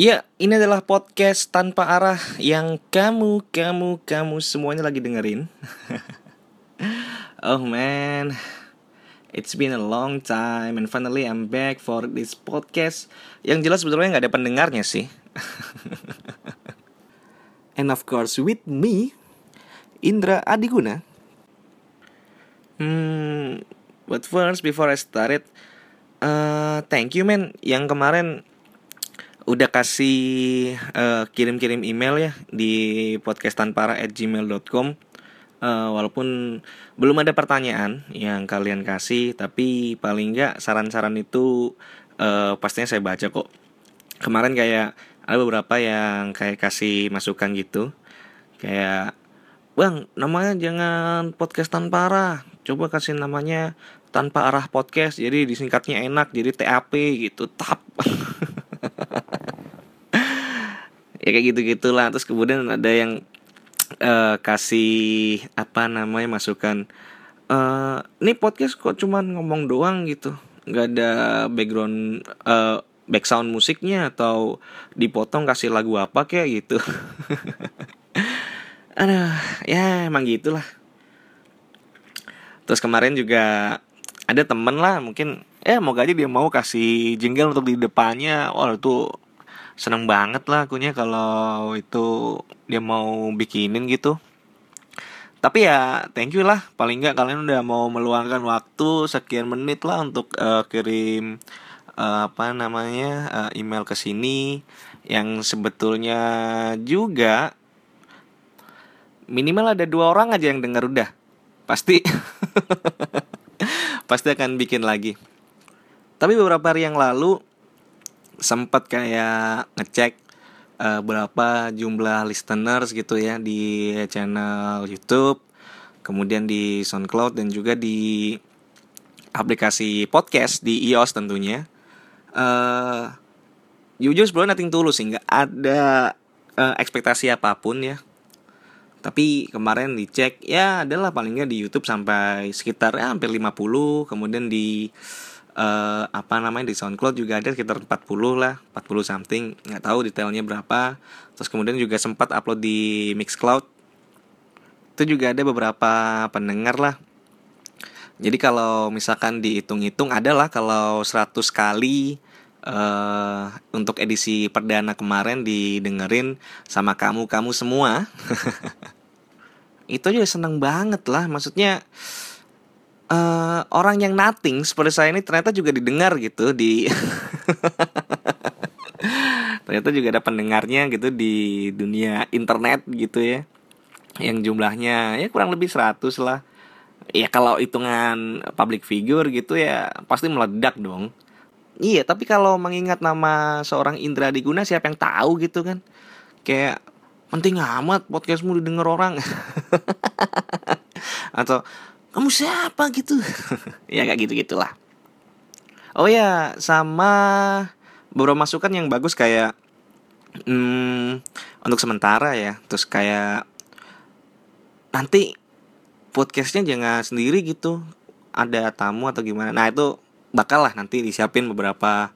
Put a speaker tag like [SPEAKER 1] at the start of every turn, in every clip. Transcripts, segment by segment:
[SPEAKER 1] Iya, ini adalah podcast tanpa arah yang kamu, kamu, kamu semuanya lagi dengerin. oh man, it's been a long time and finally I'm back for this podcast. Yang jelas sebetulnya nggak ada pendengarnya sih. and of course with me, Indra Adiguna. Hmm, but first before I started, uh, thank you man yang kemarin udah kasih uh, kirim-kirim email ya di podcasttanpara@gmail.com uh, walaupun belum ada pertanyaan yang kalian kasih tapi paling nggak saran-saran itu uh, pastinya saya baca kok. Kemarin kayak ada beberapa yang kayak kasih masukan gitu. Kayak bang namanya jangan podcast tanpa arah coba kasih namanya tanpa arah podcast. Jadi disingkatnya enak jadi TAP gitu tap ya kayak gitu gitulah terus kemudian ada yang uh, kasih apa namanya masukan uh, ini podcast kok cuman ngomong doang gitu nggak ada background uh, background musiknya atau dipotong kasih lagu apa kayak gitu Aduh, ya emang gitulah. Terus kemarin juga ada temen lah mungkin ya mau aja dia mau kasih jingle untuk di depannya. Wah itu seneng banget lah akunya kalau itu dia mau bikinin gitu. Tapi ya thank you lah. Paling nggak kalian udah mau meluangkan waktu sekian menit lah untuk uh, kirim uh, apa namanya uh, email ke sini. Yang sebetulnya juga minimal ada dua orang aja yang dengar udah. Pasti. Pasti akan bikin lagi. Tapi beberapa hari yang lalu sempat kayak ngecek uh, berapa jumlah listeners gitu ya di channel YouTube, kemudian di SoundCloud dan juga di aplikasi podcast di iOS tentunya. Uh, jujur sebelumnya nating tulus sih nggak ada uh, ekspektasi apa pun ya. Tapi kemarin dicek ya adalah paling nggak di YouTube sampai sekitar ya, hampir 50, kemudian di uh, apa namanya di SoundCloud juga ada sekitar 40 lah 40 something nggak tahu detailnya berapa. Terus kemudian juga sempat upload di Mixcloud. Itu juga ada beberapa pendengar lah. Jadi kalau misalkan dihitung-hitung adalah kalau 100 kali uh, untuk edisi perdana kemarin didengerin sama kamu-kamu semua. Itu juga seneng banget lah. Maksudnya uh, orang yang nothing seperti saya ini ternyata juga didengar gitu di ternyata juga ada pendengarnya gitu di dunia internet gitu ya yang jumlahnya ya kurang lebih 100 lah. Ya kalau hitungan public figure gitu ya pasti meledak dong. Iya tapi kalau mengingat nama seorang Indra Diguna siapa yang tahu gitu kan? Kayak penting amat podcastmu didengar orang. Atau kamu siapa gitu? Ya kayak gitu gitulah oh ya sama beberapa masukan yang bagus kayak hmm, untuk sementara ya. Terus kayak nanti podcastnya jangan sendiri gitu. Ada tamu atau gimana. Nah itu bakal lah nanti disiapin beberapa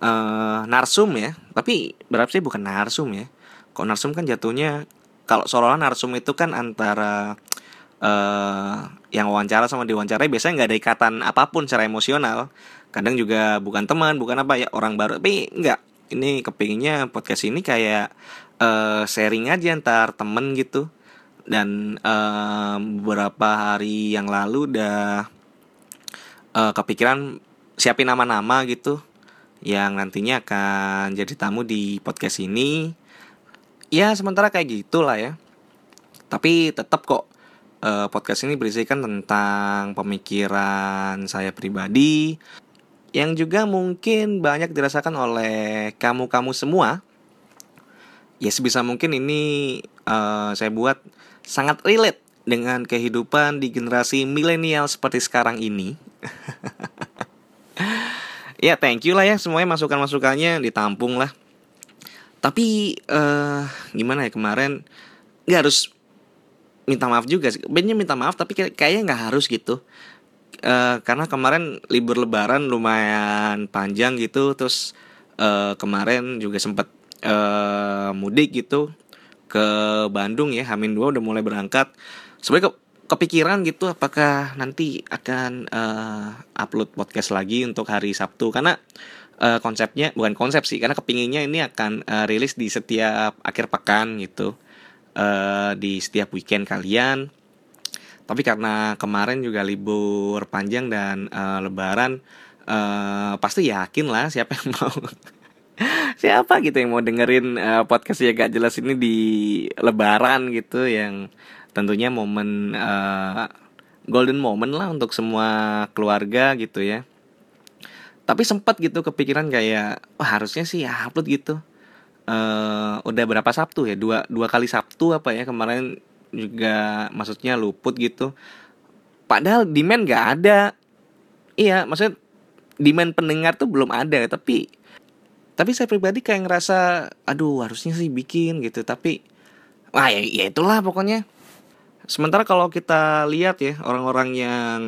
[SPEAKER 1] uh, narsum ya. Tapi berapa sih? Bukan narsum ya. Kok narsum kan jatuhnya kalau seolah-olah narsum itu kan antara uh, yang wawancara sama diwawancarai biasanya nggak ada ikatan apa pun secara emosional. Kadang juga bukan teman bukan apa ya orang baru. Tapi nggak ini kepinginnya podcast ini kayak uh, sharing aja antar temen gitu. Dan uh, beberapa hari yang lalu udah uh, kepikiran siapin nama-nama gitu yang nantinya akan jadi tamu di podcast ini. Ya sementara kayak gitulah ya. Tapi tetap kok uh, podcast ini berisikan tentang pemikiran saya pribadi yang juga mungkin banyak dirasakan oleh kamu-kamu semua. Ya sebisa mungkin ini uh, saya buat sangat relate dengan kehidupan di generasi milenial seperti sekarang ini. ya thank you lah ya semuanya masukan-masukannya ditampung lah. Tapi uh, gimana ya kemarin nggak harus minta maaf juga sih. Bandnya minta maaf tapi kayaknya nggak harus gitu. Uh, karena kemarin libur lebaran lumayan panjang gitu terus uh, kemarin juga sempat uh, mudik gitu ke Bandung ya. Hamin 2 udah mulai berangkat. Sebenarnya ke, kepikiran gitu apakah nanti akan uh, upload podcast lagi untuk hari Sabtu. Karena uh, konsepnya bukan konsep sih karena kepinginnya ini akan uh, rilis di setiap akhir pekan gitu uh, di setiap weekend kalian. Tapi karena kemarin juga libur panjang dan uh, lebaran uh, pasti yakin lah siapa yang mau siapa gitu yang mau dengerin uh, podcast ya gak jelas ini di lebaran gitu yang tentunya momen uh, golden moment lah untuk semua keluarga gitu ya. Tapi sempat gitu kepikiran kayak wah harusnya sih ya upload gitu uh, udah berapa Sabtu ya? Dua dua kali Sabtu apa ya? Kemarin juga maksudnya luput gitu. Padahal demand gak ada. Iya maksudnya demand pendengar tuh belum ada. Tapi tapi saya pribadi kayak ngerasa aduh harusnya sih bikin gitu. Tapi wah ya, ya itulah pokoknya. Sementara kalau kita lihat ya orang-orang yang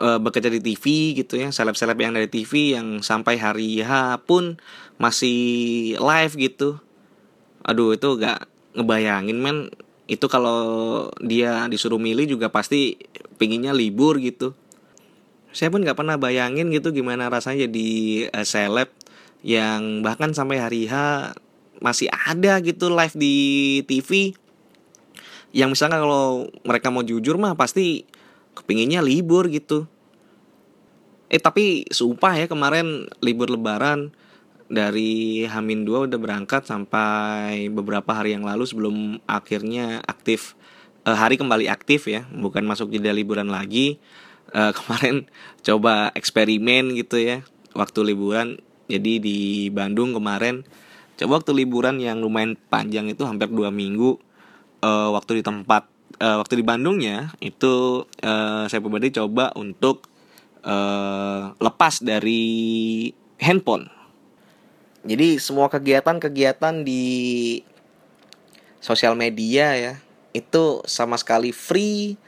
[SPEAKER 1] uh, bekerja di TV gitu ya seleb-seleb yang dari TV yang sampai hari H pun masih live gitu. Aduh itu gak ngebayangin men. Itu kalau dia disuruh milih juga pasti pinginnya libur gitu. Saya pun nggak pernah bayangin gitu gimana rasanya jadi uh, seleb yang bahkan sampai hari H masih ada gitu live di TV yang misalnya kalau mereka mau jujur mah pasti kepinginnya libur gitu. Eh tapi sumpah ya kemarin libur lebaran dari Hamin 2 udah berangkat sampai beberapa hari yang lalu sebelum akhirnya aktif uh, hari kembali aktif ya bukan masuk jeda liburan lagi. Uh, kemarin coba eksperimen gitu ya waktu liburan. Jadi di Bandung kemarin coba waktu liburan yang lumayan panjang itu hampir dua minggu uh, waktu di tempat uh, waktu di Bandungnya itu uh, saya pribadi coba untuk uh, lepas dari handphone jadi semua kegiatan-kegiatan di sosial media ya itu sama sekali free.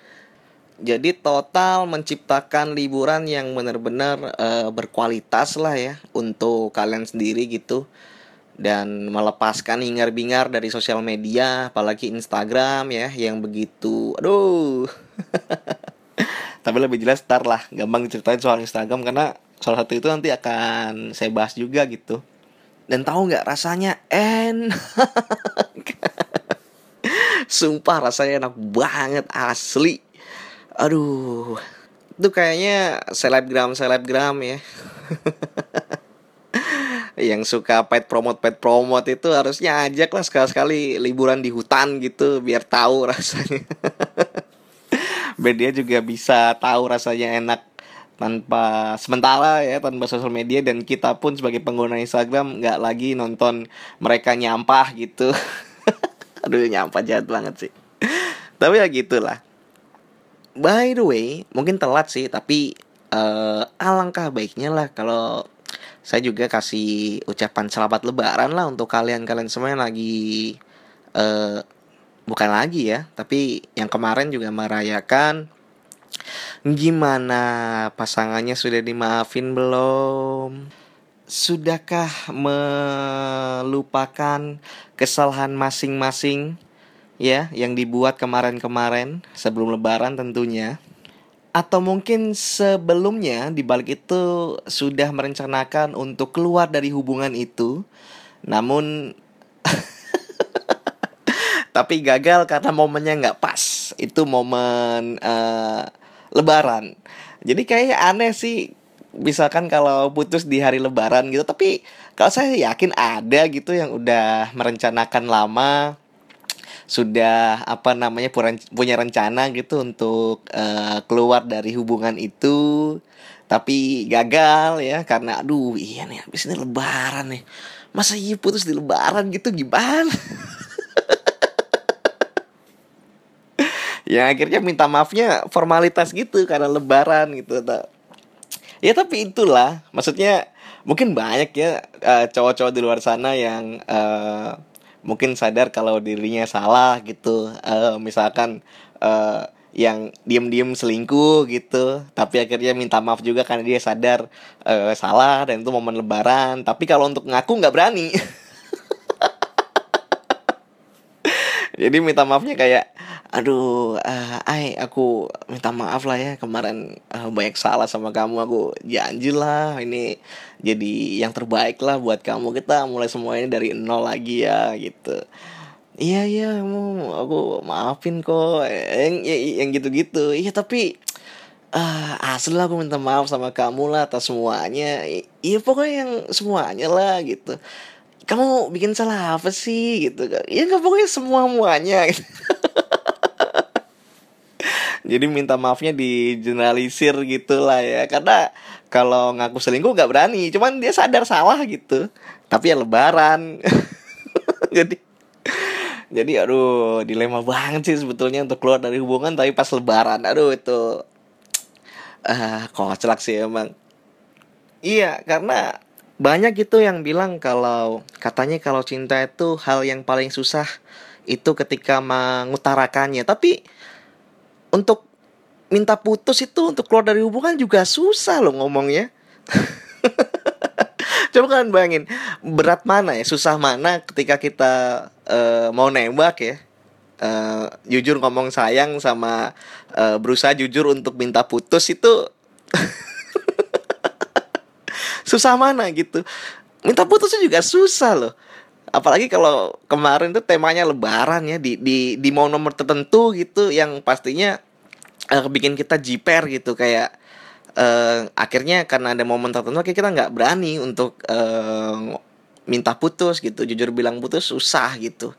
[SPEAKER 1] Jadi total menciptakan liburan yang benar-benar uh, berkualitas lah ya untuk kalian sendiri gitu. Dan melepaskan hingar-bingar dari sosial media apalagi Instagram ya yang begitu aduh. Tapi lebih jelas ntar lah gampang ceritain soal Instagram karena salah satu itu nanti akan saya bahas juga gitu dan tahu nggak rasanya enak. Sumpah rasanya enak banget asli. Aduh. Itu kayaknya selebgram selebgram ya. yang suka pet promote pet promote itu harusnya ajak lah sekali sekali liburan di hutan gitu biar tahu rasanya. biar dia juga bisa tahu rasanya enak tanpa sementara ya tanpa sosial media dan kita pun sebagai pengguna Instagram nggak lagi nonton mereka nyampah gitu. Aduh nyampah jahat banget sih. Tapi ya gitulah. By the way mungkin telat sih tapi uh, alangkah baiknya lah kalau saya juga kasih ucapan selamat lebaran lah untuk kalian-kalian semua yang lagi uh, bukan lagi ya tapi yang kemarin juga merayakan Gimana pasangannya sudah dimaafin belum? Sudahkah melupakan kesalahan masing-masing ya yang dibuat kemarin-kemarin sebelum lebaran tentunya? Atau mungkin sebelumnya dibalik itu sudah merencanakan untuk keluar dari hubungan itu Namun tapi gagal karena momennya nggak pas itu momen uh, lebaran. Jadi kayak aneh sih misalkan kalau putus di hari lebaran gitu tapi kalau saya yakin ada gitu yang udah merencanakan lama sudah apa namanya punya rencana gitu untuk uh, keluar dari hubungan itu tapi gagal ya karena aduh iya nih habis ini lebaran nih. Masa iya putus di lebaran gitu gimana yang akhirnya minta maafnya formalitas gitu karena lebaran gitu ya tapi itulah. Maksudnya mungkin banyak ya uh, cowok-cowok di luar sana yang uh, mungkin sadar kalau dirinya salah gitu. Uh, misalkan uh, yang diem-diem selingkuh gitu tapi akhirnya minta maaf juga karena dia sadar uh, salah dan itu momen lebaran. Tapi kalau untuk ngaku nggak berani jadi minta maafnya kayak aduh uh, ay aku minta maaf lah ya kemarin uh, banyak salah sama kamu aku janji lah ini jadi yang terbaik lah buat kamu. Kita mulai semuanya dari nol lagi ya gitu. Iya iya mau aku maafin kok. Yang ya, yang gitu-gitu. Iya tapi uh, asli lah aku minta maaf sama kamu lah atas semuanya. Iya pokoknya yang semuanya lah gitu kamu bikin salah apa sih gitu kan. Ya nggak pokoknya semua muanya gitu. jadi minta maafnya di generalisir gitu lah ya. Karena kalau ngaku selingkuh nggak berani cuman dia sadar salah gitu. Tapi ya lebaran. Jadi jadi aduh dilema banget sih sebetulnya untuk keluar dari hubungan tapi pas lebaran aduh itu ah uh, kocak sih emang. Iya karena banyak gitu yang bilang kalau katanya kalau cinta itu hal yang paling susah itu ketika mengutarakannya. Tapi untuk minta putus itu untuk keluar dari hubungan juga susah loh ngomongnya. Coba kalian bayangin berat mana ya susah mana ketika kita uh, mau nembak ya? Uh, jujur ngomong sayang sama uh, berusaha jujur untuk minta putus itu susah mana gitu. Minta putusnya juga susah loh. Apalagi kalau kemarin tuh temanya lebaran ya di di di mau nomor tertentu gitu yang pastinya uh, bikin kita jiper gitu kayak uh, akhirnya karena ada momen tertentu kayak kita nggak berani untuk uh, minta putus gitu. Jujur bilang putus susah gitu.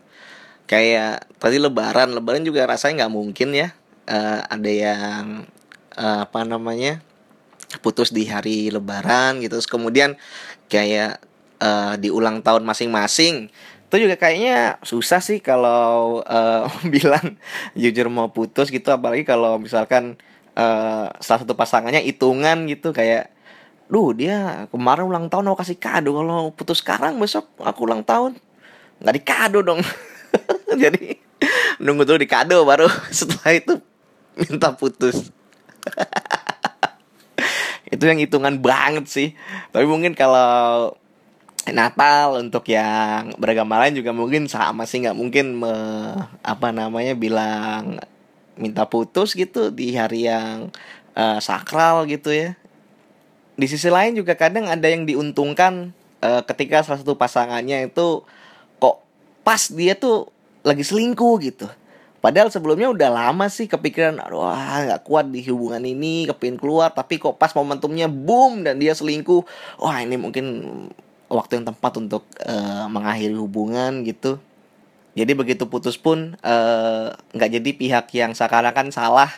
[SPEAKER 1] Kayak tadi lebaran lebaran juga rasanya nggak mungkin ya uh, ada yang uh, apa namanya putus di hari lebaran gitu. Terus kemudian kayak uh, di ulang tahun masing-masing. Itu juga kayaknya susah sih kalau uh, bilang jujur mau putus gitu. Apalagi kalau misalkan uh, salah satu pasangannya hitungan gitu. Kayak duh dia kemarin ulang tahun mau kasih kado. Kalau putus sekarang besok aku ulang tahun nggak dikado dong. Jadi nunggu dulu dikado baru setelah itu minta putus itu yang hitungan banget sih. Tapi mungkin kalau Natal untuk yang beragama lain juga mungkin sama sih. Nggak mungkin me, apa namanya bilang minta putus gitu di hari yang uh, sakral gitu ya. Di sisi lain juga kadang ada yang diuntungkan uh, ketika salah satu pasangannya itu kok pas dia tuh lagi selingkuh gitu Padahal sebelumnya udah lama sih kepikiran aduh nggak kuat di hubungan ini kepingin keluar tapi kok pas momentumnya boom dan dia selingkuh wah ini mungkin waktu yang tepat untuk uh, mengakhiri hubungan gitu jadi begitu putus pun eh, nggak uh, jadi pihak yang seakan-akan salah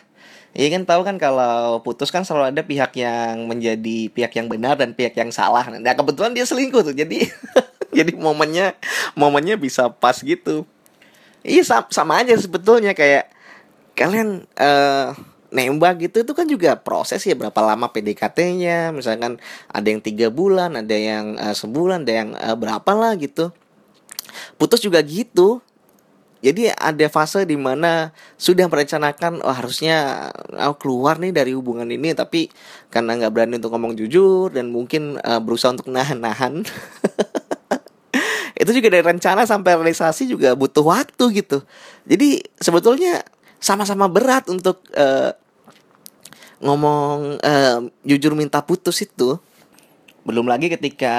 [SPEAKER 1] Iya kan tahu kan kalau putus kan selalu ada pihak yang menjadi pihak yang benar dan pihak yang salah. Nah kebetulan dia selingkuh tuh, jadi jadi momennya momennya bisa pas gitu. Iya sama, sama aja sebetulnya kayak kalian uh, nembak gitu itu kan juga proses ya berapa lama PDKT-nya misalkan ada yang tiga bulan ada yang uh, sebulan ada yang uh, berapa lah gitu. Putus juga gitu. Jadi ada fase di mana sudah merencanakan oh harusnya aku keluar nih dari hubungan ini tapi karena nggak berani untuk ngomong jujur dan mungkin uh, berusaha untuk nahan-nahan itu juga dari rencana sampai realisasi juga butuh waktu gitu. Jadi sebetulnya sama-sama berat untuk uh, ngomong uh, jujur minta putus itu. Belum lagi ketika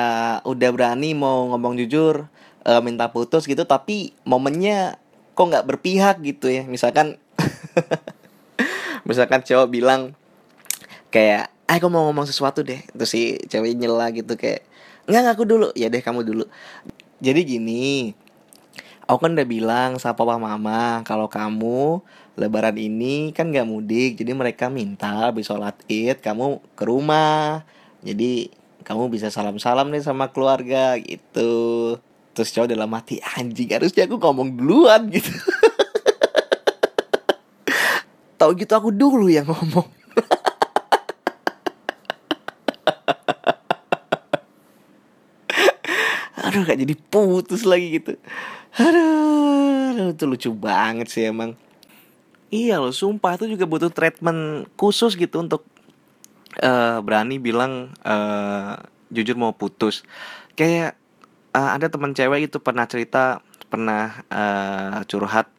[SPEAKER 1] udah berani mau ngomong jujur uh, minta putus gitu tapi momennya kok nggak berpihak gitu ya. Misalkan misalkan cowok bilang kayak ah aku mau ngomong sesuatu deh. Terus si cewek nyela gitu kayak nggak ngaku dulu. Ya deh kamu dulu jadi gini, aku kan udah bilang sama papa mama kalau kamu lebaran ini kan gak mudik, jadi mereka minta habis sholat id kamu ke rumah. Jadi kamu bisa salam-salam nih sama keluarga gitu. Terus cowok dalam mati anjing harusnya aku ngomong duluan gitu. Tahu gitu aku dulu yang ngomong. aduh gak jadi putus lagi gitu. Aduh, itu lucu banget sih emang. Iya loh sumpah itu juga butuh treatment khusus gitu untuk uh, berani bilang uh, jujur mau putus. Kayak uh, ada teman cewek itu pernah cerita pernah uh, curhat.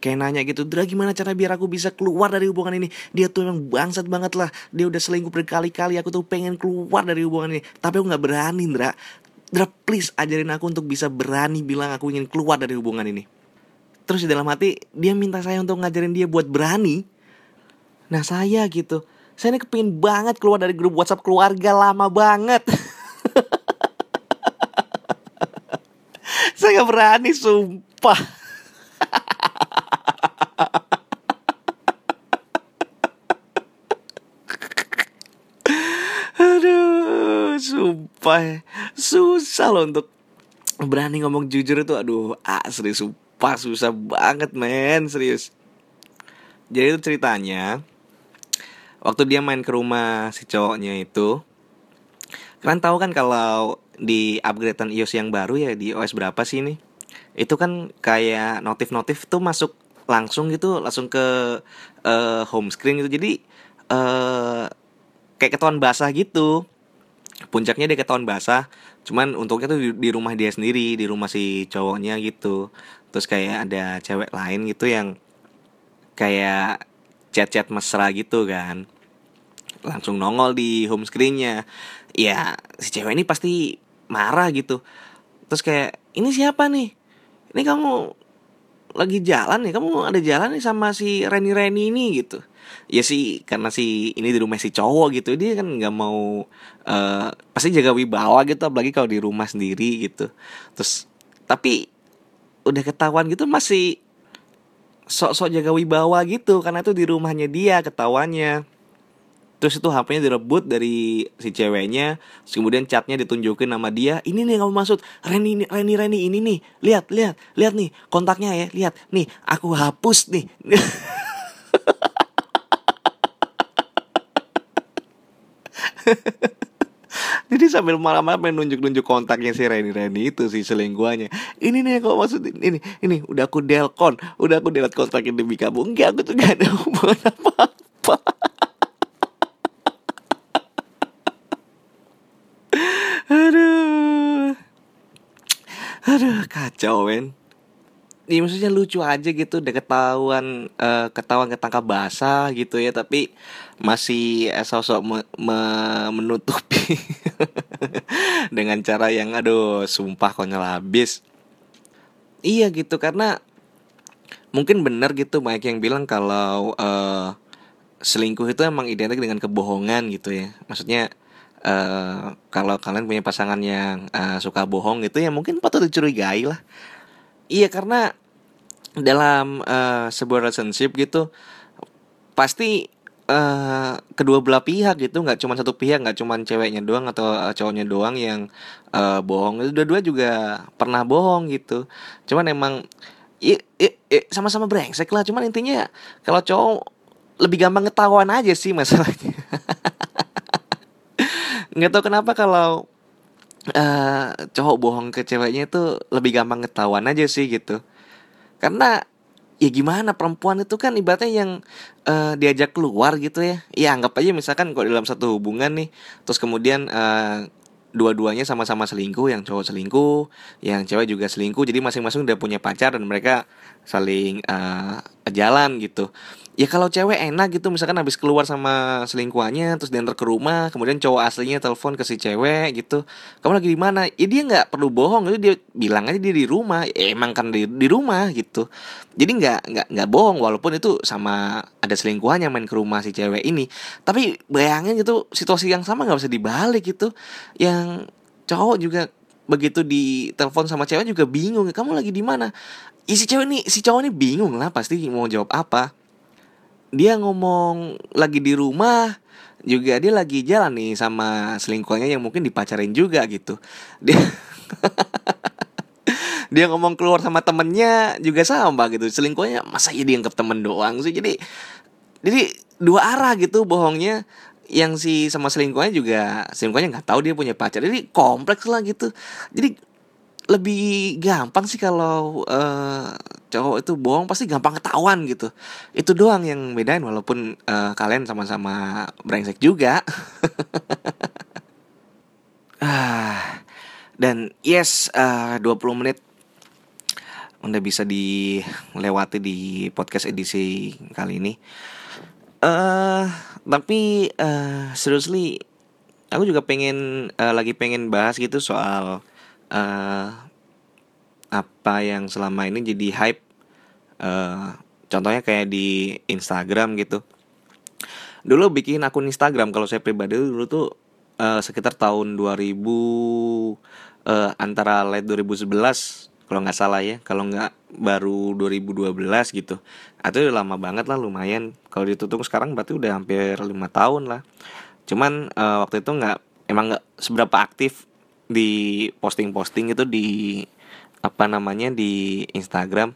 [SPEAKER 1] Kayak nanya gitu Dra gimana cara biar aku bisa keluar dari hubungan ini? Dia tuh emang bangsat banget lah. Dia udah selingkuh berkali-kali aku tuh pengen keluar dari hubungan ini. Tapi aku nggak berani Dra Dra please ajarin aku untuk bisa berani bilang aku ingin keluar dari hubungan ini. Terus di dalam hati dia minta saya untuk ngajarin dia buat berani. Nah saya gitu. Saya ini kepingin banget keluar dari grup WhatsApp keluarga lama banget. Saya gak berani sumpah sumpah susah loh untuk berani ngomong jujur itu. Aduh asli sumpah susah banget men. Serius. Jadi itu ceritanya waktu dia main ke rumah si cowoknya itu kalian tahu kan kalau di upgradean iOS yang baru ya di OS berapa sih ini? Itu kan kayak notif-notif tuh masuk langsung gitu langsung ke uh, home screen gitu. Jadi uh, kayak ketahuan basah gitu puncaknya dia ketahuan basah cuman untungnya tuh di, rumah dia sendiri di rumah si cowoknya gitu. Terus kayak ada cewek lain gitu yang kayak chat-chat mesra gitu kan. Langsung nongol di home screennya. Ya si cewek ini pasti marah gitu. Terus kayak ini siapa nih? Ini kamu lagi jalan nih kamu ada jalan nih sama si Reni Reni ini? gitu ya sih karena si ini di rumah si cowok gitu dia kan nggak mau uh, pasti jaga wibawa gitu apalagi kalau di rumah sendiri gitu. Terus tapi udah ketahuan gitu masih sok-sok jaga wibawa gitu karena itu di rumahnya dia ketahuannya. Terus itu HP-nya direbut dari si ceweknya terus kemudian chatnya ditunjukin nama dia ini nih kamu maksud Reni Reni Reni ini nih lihat lihat lihat nih kontaknya ya lihat nih aku hapus nih Jadi sambil malam-malam pengen nunjuk-nunjuk kontaknya si Reni Reni itu si selingkuhannya. Ini nih kok maksud ini ini udah aku delkon, udah aku delete kontaknya demi kamu. Enggak aku tuh gak ada hubungan apa-apa. aduh, aduh kacau men ya maksudnya lucu aja gitu udah ketahuan uh, ketahuan ketangkap basah gitu ya tapi masih uh, sosok me me menutupi dengan cara yang aduh sumpah konyol habis. Iya gitu karena mungkin benar gitu banyak yang bilang kalau uh, selingkuh itu emang identik dengan kebohongan gitu ya. Maksudnya uh, kalau kalian punya pasangan yang uh, suka bohong gitu ya mungkin patut dicurigai lah Iya karena dalam uh, sebuah relationship gitu pasti uh, kedua belah pihak gitu. Nggak cuma satu pihak nggak cuma ceweknya doang atau uh, cowoknya doang yang uh, bohong. Dua-dua juga pernah bohong gitu. Cuman emang i, i, sama-sama brengsek lah. Cuman intinya kalau cowok lebih gampang ketahuan aja sih masalahnya. Nggak tahu kenapa kalau uh, cowok bohong ke ceweknya itu lebih gampang ketahuan aja sih gitu. Karena ya gimana perempuan itu kan ibaratnya yang uh, diajak keluar gitu ya. Ya anggap aja misalkan kalau dalam satu hubungan nih terus kemudian uh, dua-duanya sama-sama selingkuh yang cowok selingkuh yang cewek juga selingkuh jadi masing-masing udah punya pacar dan mereka saling uh, jalan gitu. Ya kalau cewek enak gitu misalkan habis keluar sama selingkuhannya terus diantar ke rumah kemudian cowok aslinya telepon ke si cewek gitu kamu lagi di mana? Ya dia nggak perlu bohong itu dia bilang aja dia di rumah. Ya, emang kan di, di rumah gitu. Jadi nggak nggak nggak bohong walaupun itu sama ada selingkuhannya main ke rumah si cewek ini. Tapi bayangin gitu situasi yang sama nggak bisa dibalik gitu. Yang cowok juga begitu di telepon sama cewek juga bingung kamu lagi di mana? Ya si cewek nih si cowok ini bingung lah pasti mau jawab apa. Dia ngomong lagi di rumah juga dia lagi jalan nih sama selingkuhannya yang mungkin dipacarin juga gitu. Dia dia ngomong keluar sama temennya juga sama gitu. Selingkuhannya masa ya dianggap temen doang sih? Jadi jadi dua arah gitu bohongnya yang si sama selingkuhannya juga selingkuhannya nggak tahu dia punya pacar. Jadi kompleks lah gitu. Jadi lebih gampang sih kalau uh, cowok itu bohong pasti gampang ketahuan gitu. Itu doang yang bedain walaupun uh, kalian sama-sama brengsek juga. Ah dan yes uh, 20 menit udah bisa dilewati di podcast edisi kali ini. Eh uh, tapi uh, seriously aku juga pengen uh, lagi pengen bahas gitu soal uh, apa yang selama ini jadi hype uh, contohnya kayak di Instagram gitu. Dulu bikin akun Instagram kalau saya pribadi dulu tuh uh, sekitar tahun 2000 uh, antara late 2011 kalau nggak salah ya kalau nggak baru 2012 gitu. Atau udah lama banget lah lumayan. Kalau ditutup sekarang berarti udah hampir lima tahun lah. Cuman uh, waktu itu nggak emang nggak seberapa aktif di posting-posting itu di apa namanya di Instagram.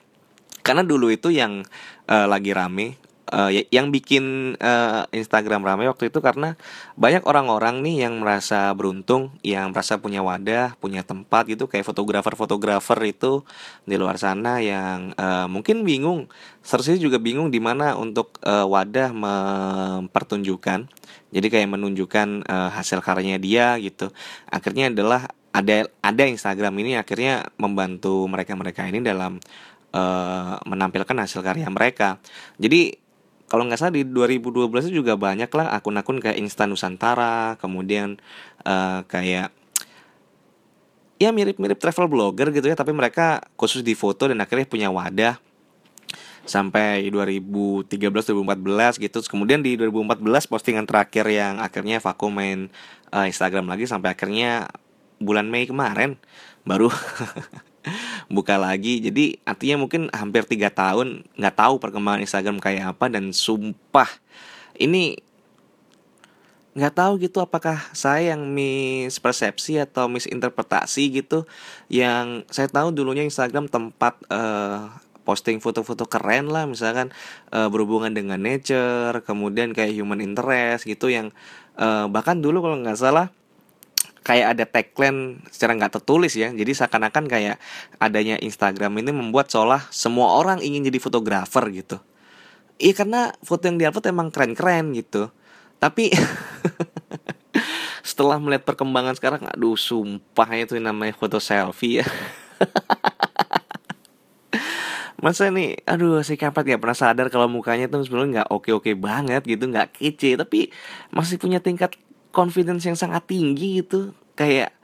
[SPEAKER 1] Karena dulu itu yang uh, lagi rame uh, yang bikin uh, Instagram ramai waktu itu karena banyak orang-orang nih yang merasa beruntung, yang merasa punya wadah, punya tempat gitu kayak fotografer-fotografer itu di luar sana yang uh, mungkin bingung, seharusnya juga bingung di mana untuk uh, wadah mempertunjukkan. Jadi kayak menunjukkan uh, hasil karyanya dia gitu. Akhirnya adalah ada ada Instagram ini akhirnya membantu mereka-mereka ini dalam menampilkan hasil karya mereka. Jadi kalau nggak salah di 2012 itu juga banyak lah akun-akun kayak Instan Nusantara, kemudian uh, kayak ya mirip-mirip travel blogger gitu ya, tapi mereka khusus di foto dan akhirnya punya wadah sampai 2013 2014 gitu. Terus kemudian di 2014 postingan terakhir yang akhirnya vakum main uh, Instagram lagi sampai akhirnya bulan Mei kemarin baru buka lagi. Jadi artinya mungkin hampir tiga tahun nggak tahu perkembangan Instagram kayak apa dan sumpah ini nggak tahu gitu apakah saya yang mispersepsi atau misinterpretasi gitu. Yang saya tahu dulunya Instagram tempat uh, posting foto-foto keren lah misalkan uh, berhubungan dengan nature kemudian kayak human interest gitu yang uh, bahkan dulu kalau nggak salah kayak ada tagline secara nggak tertulis ya. Jadi seakan-akan kayak adanya Instagram ini membuat seolah semua orang ingin jadi fotografer gitu. Iya karena foto yang diupload emang keren-keren gitu. Tapi setelah melihat perkembangan sekarang aduh sumpah itu namanya foto selfie ya. Masa nih aduh si kapat gak pernah sadar kalau mukanya tuh sebenarnya nggak oke oke banget gitu nggak kece tapi masih punya tingkat confidence yang sangat tinggi gitu. Kayak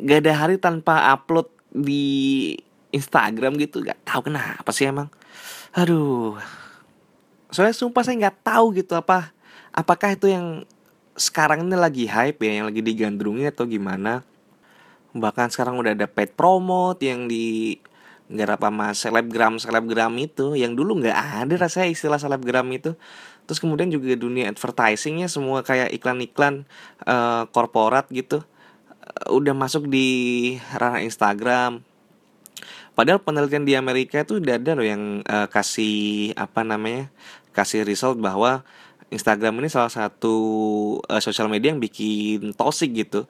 [SPEAKER 1] gak ada hari tanpa upload di Instagram gitu gak tahu kenapa sih emang. Aduh. Soalnya sumpah saya nggak tahu gitu apa apakah itu yang sekarang ini lagi hype ya yang lagi digandrungi atau gimana. Bahkan sekarang udah ada paid promote yang di nggak apa mas selebgram selebgram itu yang dulu nggak ada rasanya istilah selebgram itu terus kemudian juga dunia advertisingnya semua kayak iklan-iklan uh, korporat gitu uh, udah masuk di ranah Instagram. Padahal penelitian di Amerika itu udah ada loh yang uh, kasih apa namanya kasih result bahwa Instagram ini salah satu uh, sosial media yang bikin toxic gitu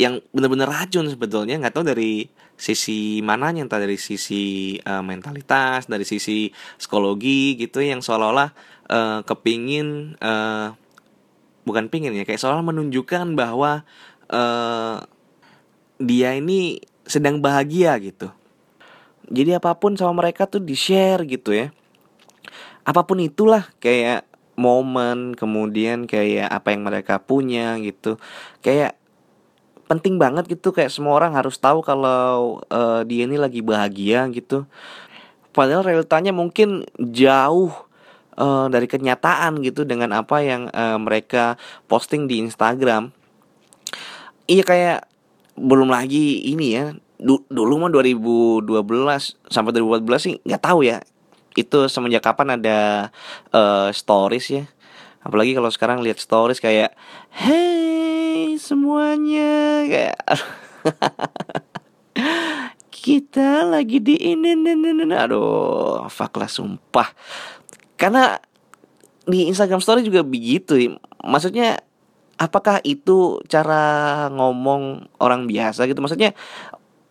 [SPEAKER 1] yang bener-bener racun sebetulnya. Nggak tahu dari sisi mananya entah dari sisi uh, mentalitas dari sisi psikologi gitu yang seolah-olah uh, kepingin uh, bukan pingin ya kayak seolah menunjukkan bahwa uh, dia ini sedang bahagia gitu. Jadi apa pun sama mereka tuh di share gitu ya. Apa pun itulah kayak momen kemudian kayak apa yang mereka punya gitu. Kayak penting banget gitu kayak semua orang harus tahu kalau uh, dia ini lagi bahagia gitu. Padahal realitanya mungkin jauh uh, dari kenyataan gitu dengan apa yang uh, mereka posting di Instagram. Iya kayak belum lagi ini ya du dulu mah 2012 sampai 2014 sih nggak tahu ya itu semenjak kapan ada uh, stories ya. Apalagi kalau sekarang lihat stories kayak hey semuanya kayak kita lagi di ini, aduh, fuck sumpah. Karena di Instagram Story juga begitu, maksudnya apakah itu cara ngomong orang biasa gitu? Maksudnya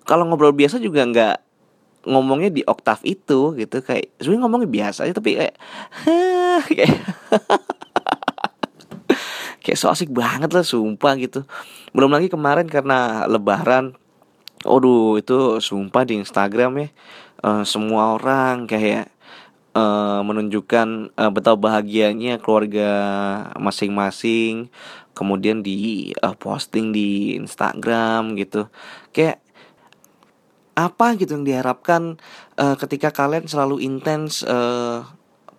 [SPEAKER 1] kalau ngobrol biasa juga nggak ngomongnya di oktav itu gitu. Kayak sebenarnya ngomongnya biasa aja tapi kayak kayak kayak so asik banget lah sumpah gitu. Belum lagi kemarin karena lebaran Aduh itu sumpah di Instagram ya uh, semua orang kayak uh, menunjukkan uh, betapa bahagianya keluarga masing-masing kemudian di uh, posting di Instagram gitu. Kayak apa gitu yang diharapkan uh, ketika kalian selalu intens uh,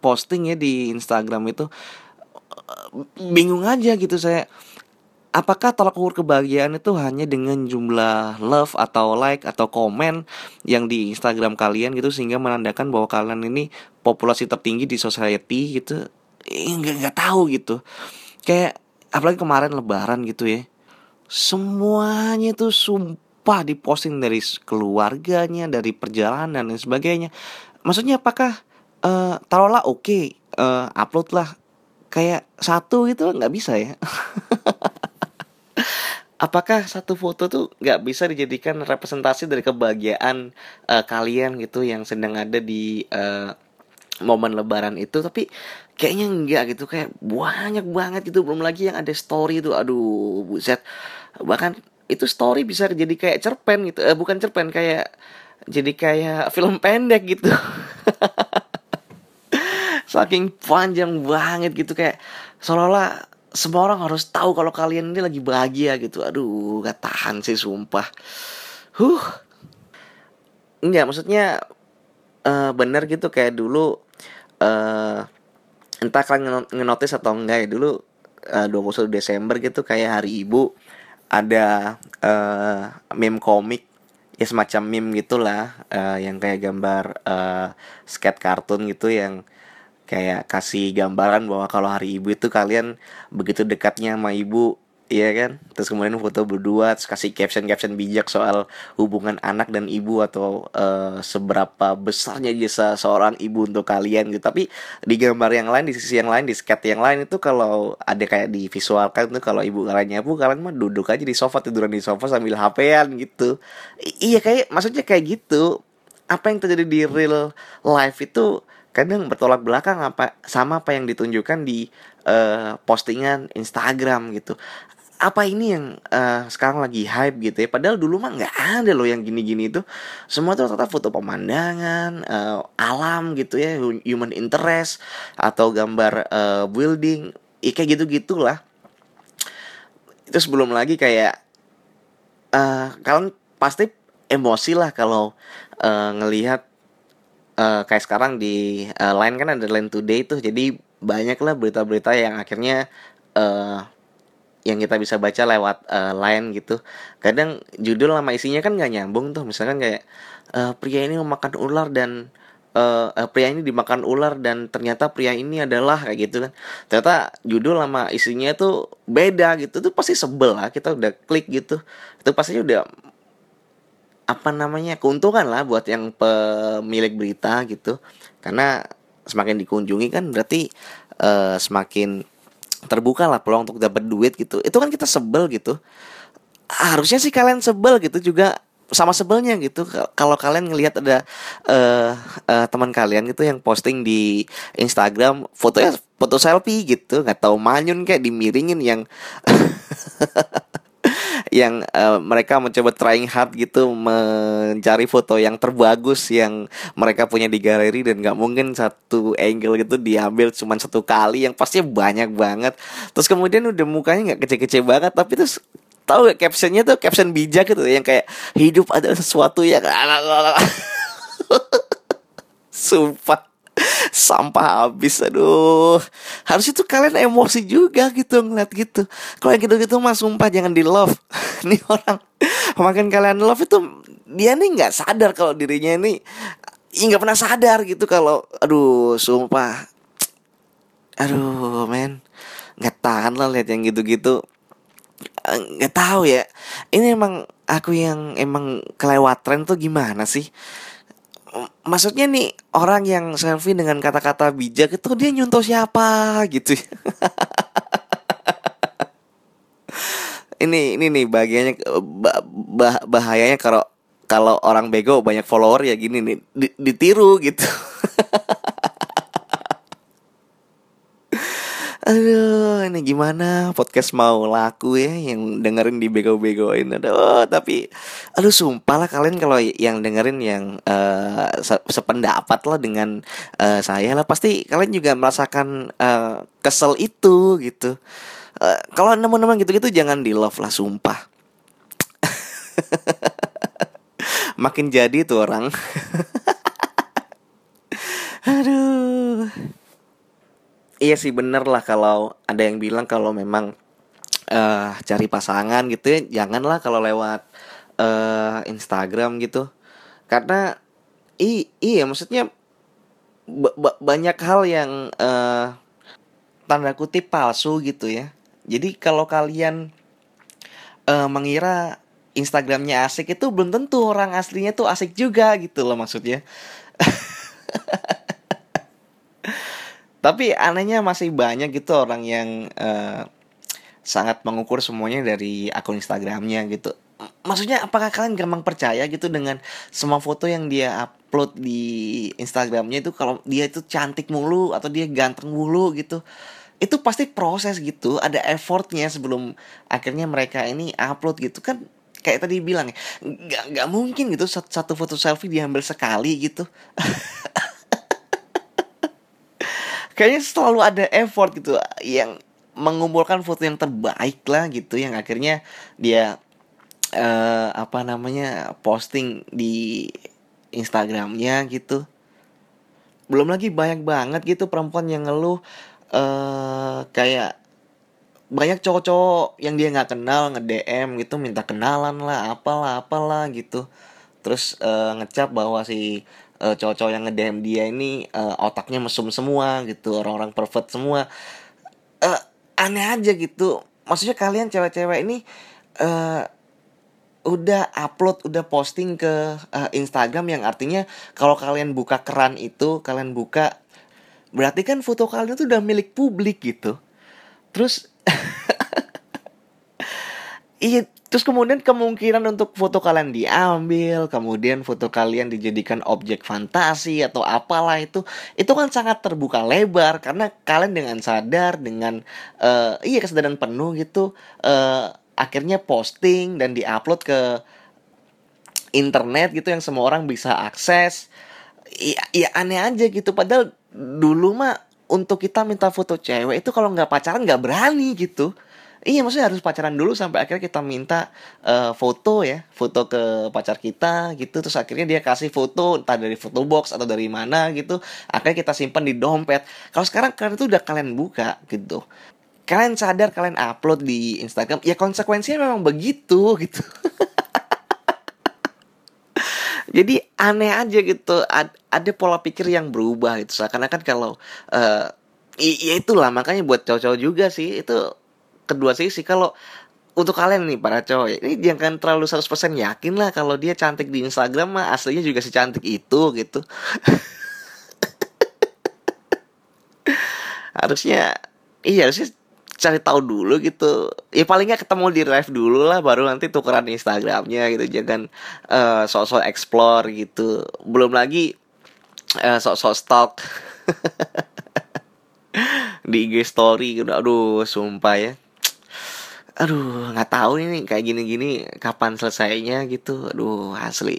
[SPEAKER 1] posting ya di Instagram itu bingung aja gitu saya apakah tolak ukur kebahagiaan itu hanya dengan jumlah love atau like atau komen yang di Instagram kalian gitu sehingga menandakan bahwa kalian ini populasi tertinggi di society gitu? Eh, nggak nggak tahu gitu. Kayak apalagi kemarin lebaran gitu ya. Semuanya tuh sumpah diposting dari keluarganya dari perjalanan dan sebagainya. Maksudnya apakah uh, taruhlah oke okay, uh, upload lah. Kayak satu gitu nggak bisa ya apakah satu foto tuh nggak bisa dijadikan representasi dari kebahagiaan uh, kalian gitu yang sedang ada di uh, momen lebaran itu? Tapi kayaknya enggak gitu kayak banyak banget gitu belum lagi yang ada story itu aduh buset. Bahkan itu story bisa jadi kayak cerpen gitu. Eh, bukan cerpen kayak jadi kayak film pendek gitu. Saking panjang banget gitu kayak seolah-olah semua orang harus tahu kalau kalian ini lagi bahagia gitu. Aduh gak tahan sih sumpah. Huh. Enggak maksudnya uh, bener gitu kayak dulu uh, entah kalian ngenotis atau enggak ya dulu uh, 21 Desember gitu kayak hari ibu ada uh, meme komik ya semacam meme gitulah uh, yang kayak gambar uh, skate kartun gitu yang kayak kasih gambaran bahwa kalau hari ibu itu kalian begitu dekatnya sama ibu Iya kan? Terus kemudian foto berdua Terus kasih caption-caption bijak soal hubungan anak dan ibu Atau uh, seberapa besarnya jasa seorang ibu untuk kalian gitu. Tapi di gambar yang lain, di sisi yang lain, di skate yang lain itu Kalau ada kayak di visualkan tuh Kalau ibu kalian nyapu, kalian mah duduk aja di sofa Tiduran di sofa sambil HP-an gitu. I Iya kayak, maksudnya kayak gitu. Apa yang terjadi di real life itu kadang bertolak belakang apa sama apa yang ditunjukkan di uh, postingan Instagram gitu. Apa ini yang uh, sekarang lagi hype gitu ya? Padahal dulu mah nggak ada loh yang gini-gini itu. Semua tuh tetap foto pemandangan uh, alam gitu ya human interest atau gambar uh, building ya, kayak gitu gitulah itu sebelum lagi kayak uh, kalian pasti emosi lah kalau uh, ngelihat uh, kayak sekarang di uh, line kan ada line today tuh. Jadi banyak lah berita-berita yang akhirnya uh, yang kita bisa baca lewat uh, line gitu. Kadang judul sama isinya kan nggak nyambung tuh. Misalkan kayak uh, pria ini memakan ular dan uh, pria ini dimakan ular dan ternyata pria ini adalah kayak gitu kan. Ternyata judul sama isinya tuh beda gitu. Tuh pasti sebel lah. Kita udah klik gitu. Itu pasti udah apa namanya keuntungan lah buat yang pemilik berita gitu. Karena semakin dikunjungi kan berarti uh, semakin terbuka lah peluang untuk dapat duit gitu. Itu kan kita sebel gitu. Harusnya sih kalian sebel gitu juga sama sebelnya gitu. Kalau kalian ngelihat ada uh, uh, teman kalian gitu yang posting di Instagram fotonya foto selfie gitu. Nggak tahu manyun kayak dimiringin yang yang uh, mereka mencoba trying hard gitu mencari foto yang terbagus yang mereka punya di galeri dan nggak mungkin satu angle gitu diambil cuma satu kali yang pasti banyak banget. Terus kemudian udah mukanya nggak kece-kece banget tapi terus tahu gak captionnya tuh caption bijak gitu yang kayak hidup adalah sesuatu yang sumpah sampah habis aduh. Harus itu kalian emosi juga gitu ngeliat gitu. Kalau yang gitu-gitu mah sumpah jangan di love. Nih orang makin kalian love itu dia nih nggak sadar kalau dirinya ini nggak pernah sadar gitu kalau aduh sumpah. Aduh men. Nggak tahan lah lihat yang gitu-gitu. Nggak tahu ya. Ini emang aku yang emang kelewat tren tuh gimana sih maksudnya nih orang yang selfie dengan kata-kata bijak itu dia nyuntuh siapa gitu. Ini ini nih bagiannya bah, bahayanya kalau kalau orang bego banyak follower ya gini nih ditiru gitu Aduh, ini gimana podcast mau laku ya yang dengerin di bego-begoin. Aduh, tapi aduh sumpah lah kalian kalau yang dengerin yang uh, sependapat lah dengan uh, saya lah pasti kalian juga merasakan uh, kesel itu gitu. Uh, kalau nemu-nemu gitu-gitu jangan di love lah sumpah. Makin jadi tuh orang. aduh iya sih bener lah kalau ada yang bilang kalau memang uh, cari pasangan gitu ya janganlah kalau lewat uh, Instagram gitu. Karena i iya maksudnya banyak hal yang uh, tanda kutip palsu gitu ya. Jadi kalau kalian uh, mengira Instagramnya asik itu belum tentu orang aslinya tuh asik juga gitu loh maksudnya tapi anehnya masih banyak gitu orang yang uh, sangat mengukur semuanya dari akun Instagramnya gitu. Maksudnya apakah kalian gampang percaya gitu dengan semua foto yang dia upload di Instagramnya itu kalau dia itu cantik mulu atau dia ganteng mulu gitu? Itu pasti proses gitu. Ada effortnya sebelum akhirnya mereka ini upload gitu. Kan kayak tadi bilang ya nggak mungkin gitu satu foto selfie diambil sekali gitu kayaknya selalu ada effort gitu yang mengumpulkan foto yang terbaik lah gitu yang akhirnya dia uh, apa namanya posting di Instagramnya gitu. Belum lagi banyak banget gitu perempuan yang ngeluh uh, kayak banyak cowok-cowok yang dia nggak kenal nge DM gitu minta kenalan lah apalah apalah gitu. Terus uh, ngecap bahwa si uh, cowok-cowok yang nge-DM dia ini uh, otaknya mesum semua gitu orang-orang perfect semua. Uh, aneh aja gitu. Maksudnya kalian cewek-cewek ini uh, udah upload udah posting ke uh, Instagram yang artinya kalau kalian buka keran itu kalian buka berarti kan foto kalian tuh udah milik publik gitu. Terus iya Terus kemudian kemungkinan untuk foto kalian diambil, kemudian foto kalian dijadikan objek fantasi atau apalah itu, itu kan sangat terbuka lebar karena kalian dengan sadar dengan uh, iya kesadaran penuh gitu, uh, akhirnya posting dan diupload ke internet gitu yang semua orang bisa akses. Iya, iya aneh aja gitu. Padahal dulu mah untuk kita minta foto cewek itu kalau nggak pacaran nggak berani gitu Iya maksudnya harus pacaran dulu sampai akhirnya kita minta uh, foto ya Foto ke pacar kita gitu. Terus akhirnya dia kasih foto entah dari foto box atau dari mana gitu Akhirnya kita simpan di dompet. Kalau sekarang kalian itu udah kalian buka gitu. Kalian sadar kalian upload di Instagram Ya konsekuensinya memang begitu gitu. Jadi aneh aja gitu Ada pola pikir yang berubah gitu. Seakan-akan kalau uh, Ya itulah makanya buat cowok-cowok juga sih Itu kedua sisi kalau untuk kalian nih para cowok ini jangan terlalu 100% yakin lah kalau dia cantik di Instagram mah aslinya juga si cantik itu gitu. Harusnya iya harusnya cari tahu dulu gitu. Ya palingnya ketemu di live dulu lah baru nanti tukeran Instagramnya gitu jangan uh, sok-sok explore gitu. Belum lagi uh, sok-sok stalk di IG story gitu. Aduh sumpah ya aduh nggak tahu ini kayak gini-gini kapan selesainya gitu. Aduh asli.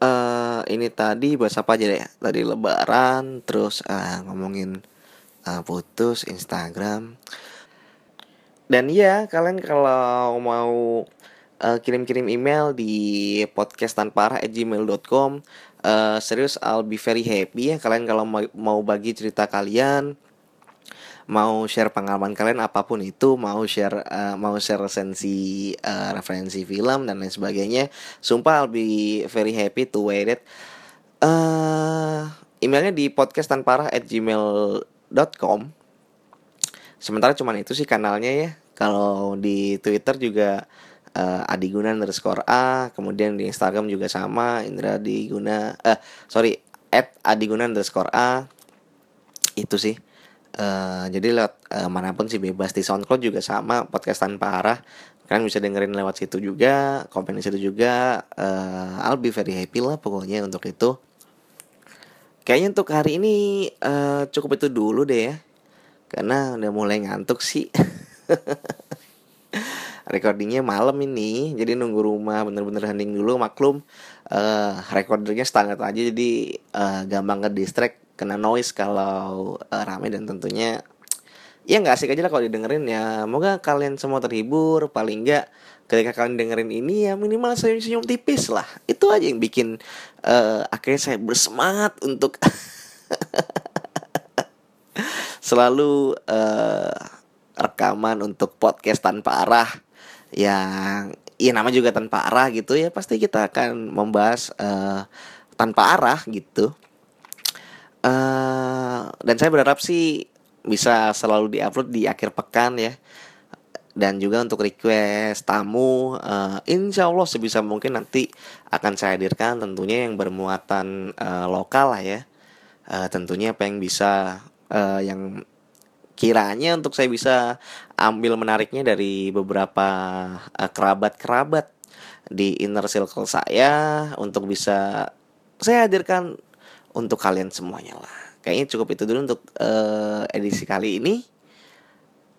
[SPEAKER 1] Uh, ini tadi bahas apa aja deh tadi lebaran terus uh, ngomongin uh, putus Instagram. Dan ya kalian kalau mau kirim-kirim uh, email di podcast tanpa arah gmail.com uh, serius I'll be very happy ya. Kalian kalau mau bagi cerita kalian mau share pengalaman kalian apa pun itu mau share uh, mau share resensi uh, referensi film dan lain sebagainya sumpah I'll be very happy to wait it. Uh, emailnya di podcast tanpa at gmail.com sementara cuman itu sih kanalnya ya. Kalau di Twitter juga uh, Adiguna underscore A kemudian di Instagram juga sama Indra Diguna eh uh, sorry at Adiguna underscore A. Itu sih Uh, jadi lewat uh, mana pun sih bebas. Di SoundCloud juga sama podcast tanpa arah. Kalian bisa dengerin lewat situ juga komen di situ juga. Uh, I'll be very happy lah pokoknya untuk itu. Kayaknya untuk hari ini uh, cukup itu dulu deh ya. Karena udah mulai ngantuk sih. Recordingnya malam ini jadi nunggu rumah bener-bener hening dulu maklum. Uh, recordernya standar aja jadi uh, gampang ke distract kena noise kalau uh, rame dan tentunya ya nggak asik aja lah kalau didengerin ya. Moga kalian semua terhibur paling nggak ketika kalian dengerin ini ya minimal senyum-senyum tipis lah. Itu aja yang bikin uh, akhirnya saya bersemangat untuk selalu uh, rekaman untuk podcast tanpa arah yang ya nama juga tanpa arah gitu ya. Pasti kita akan membahas uh, tanpa arah gitu uh, dan saya berharap sih bisa selalu diupload di akhir pekan ya. Dan juga untuk request tamu uh, insya Allah sebisa mungkin nanti akan saya hadirkan tentunya yang bermuatan uh, lokal lah ya. Uh, tentunya apa yang bisa uh, yang kiranya untuk saya bisa ambil menariknya dari beberapa uh, kerabat-kerabat di inner circle saya untuk bisa saya hadirkan untuk kalian semuanya lah. Kayaknya cukup itu dulu untuk uh, edisi kali ini.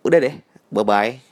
[SPEAKER 1] Udah deh, bye bye.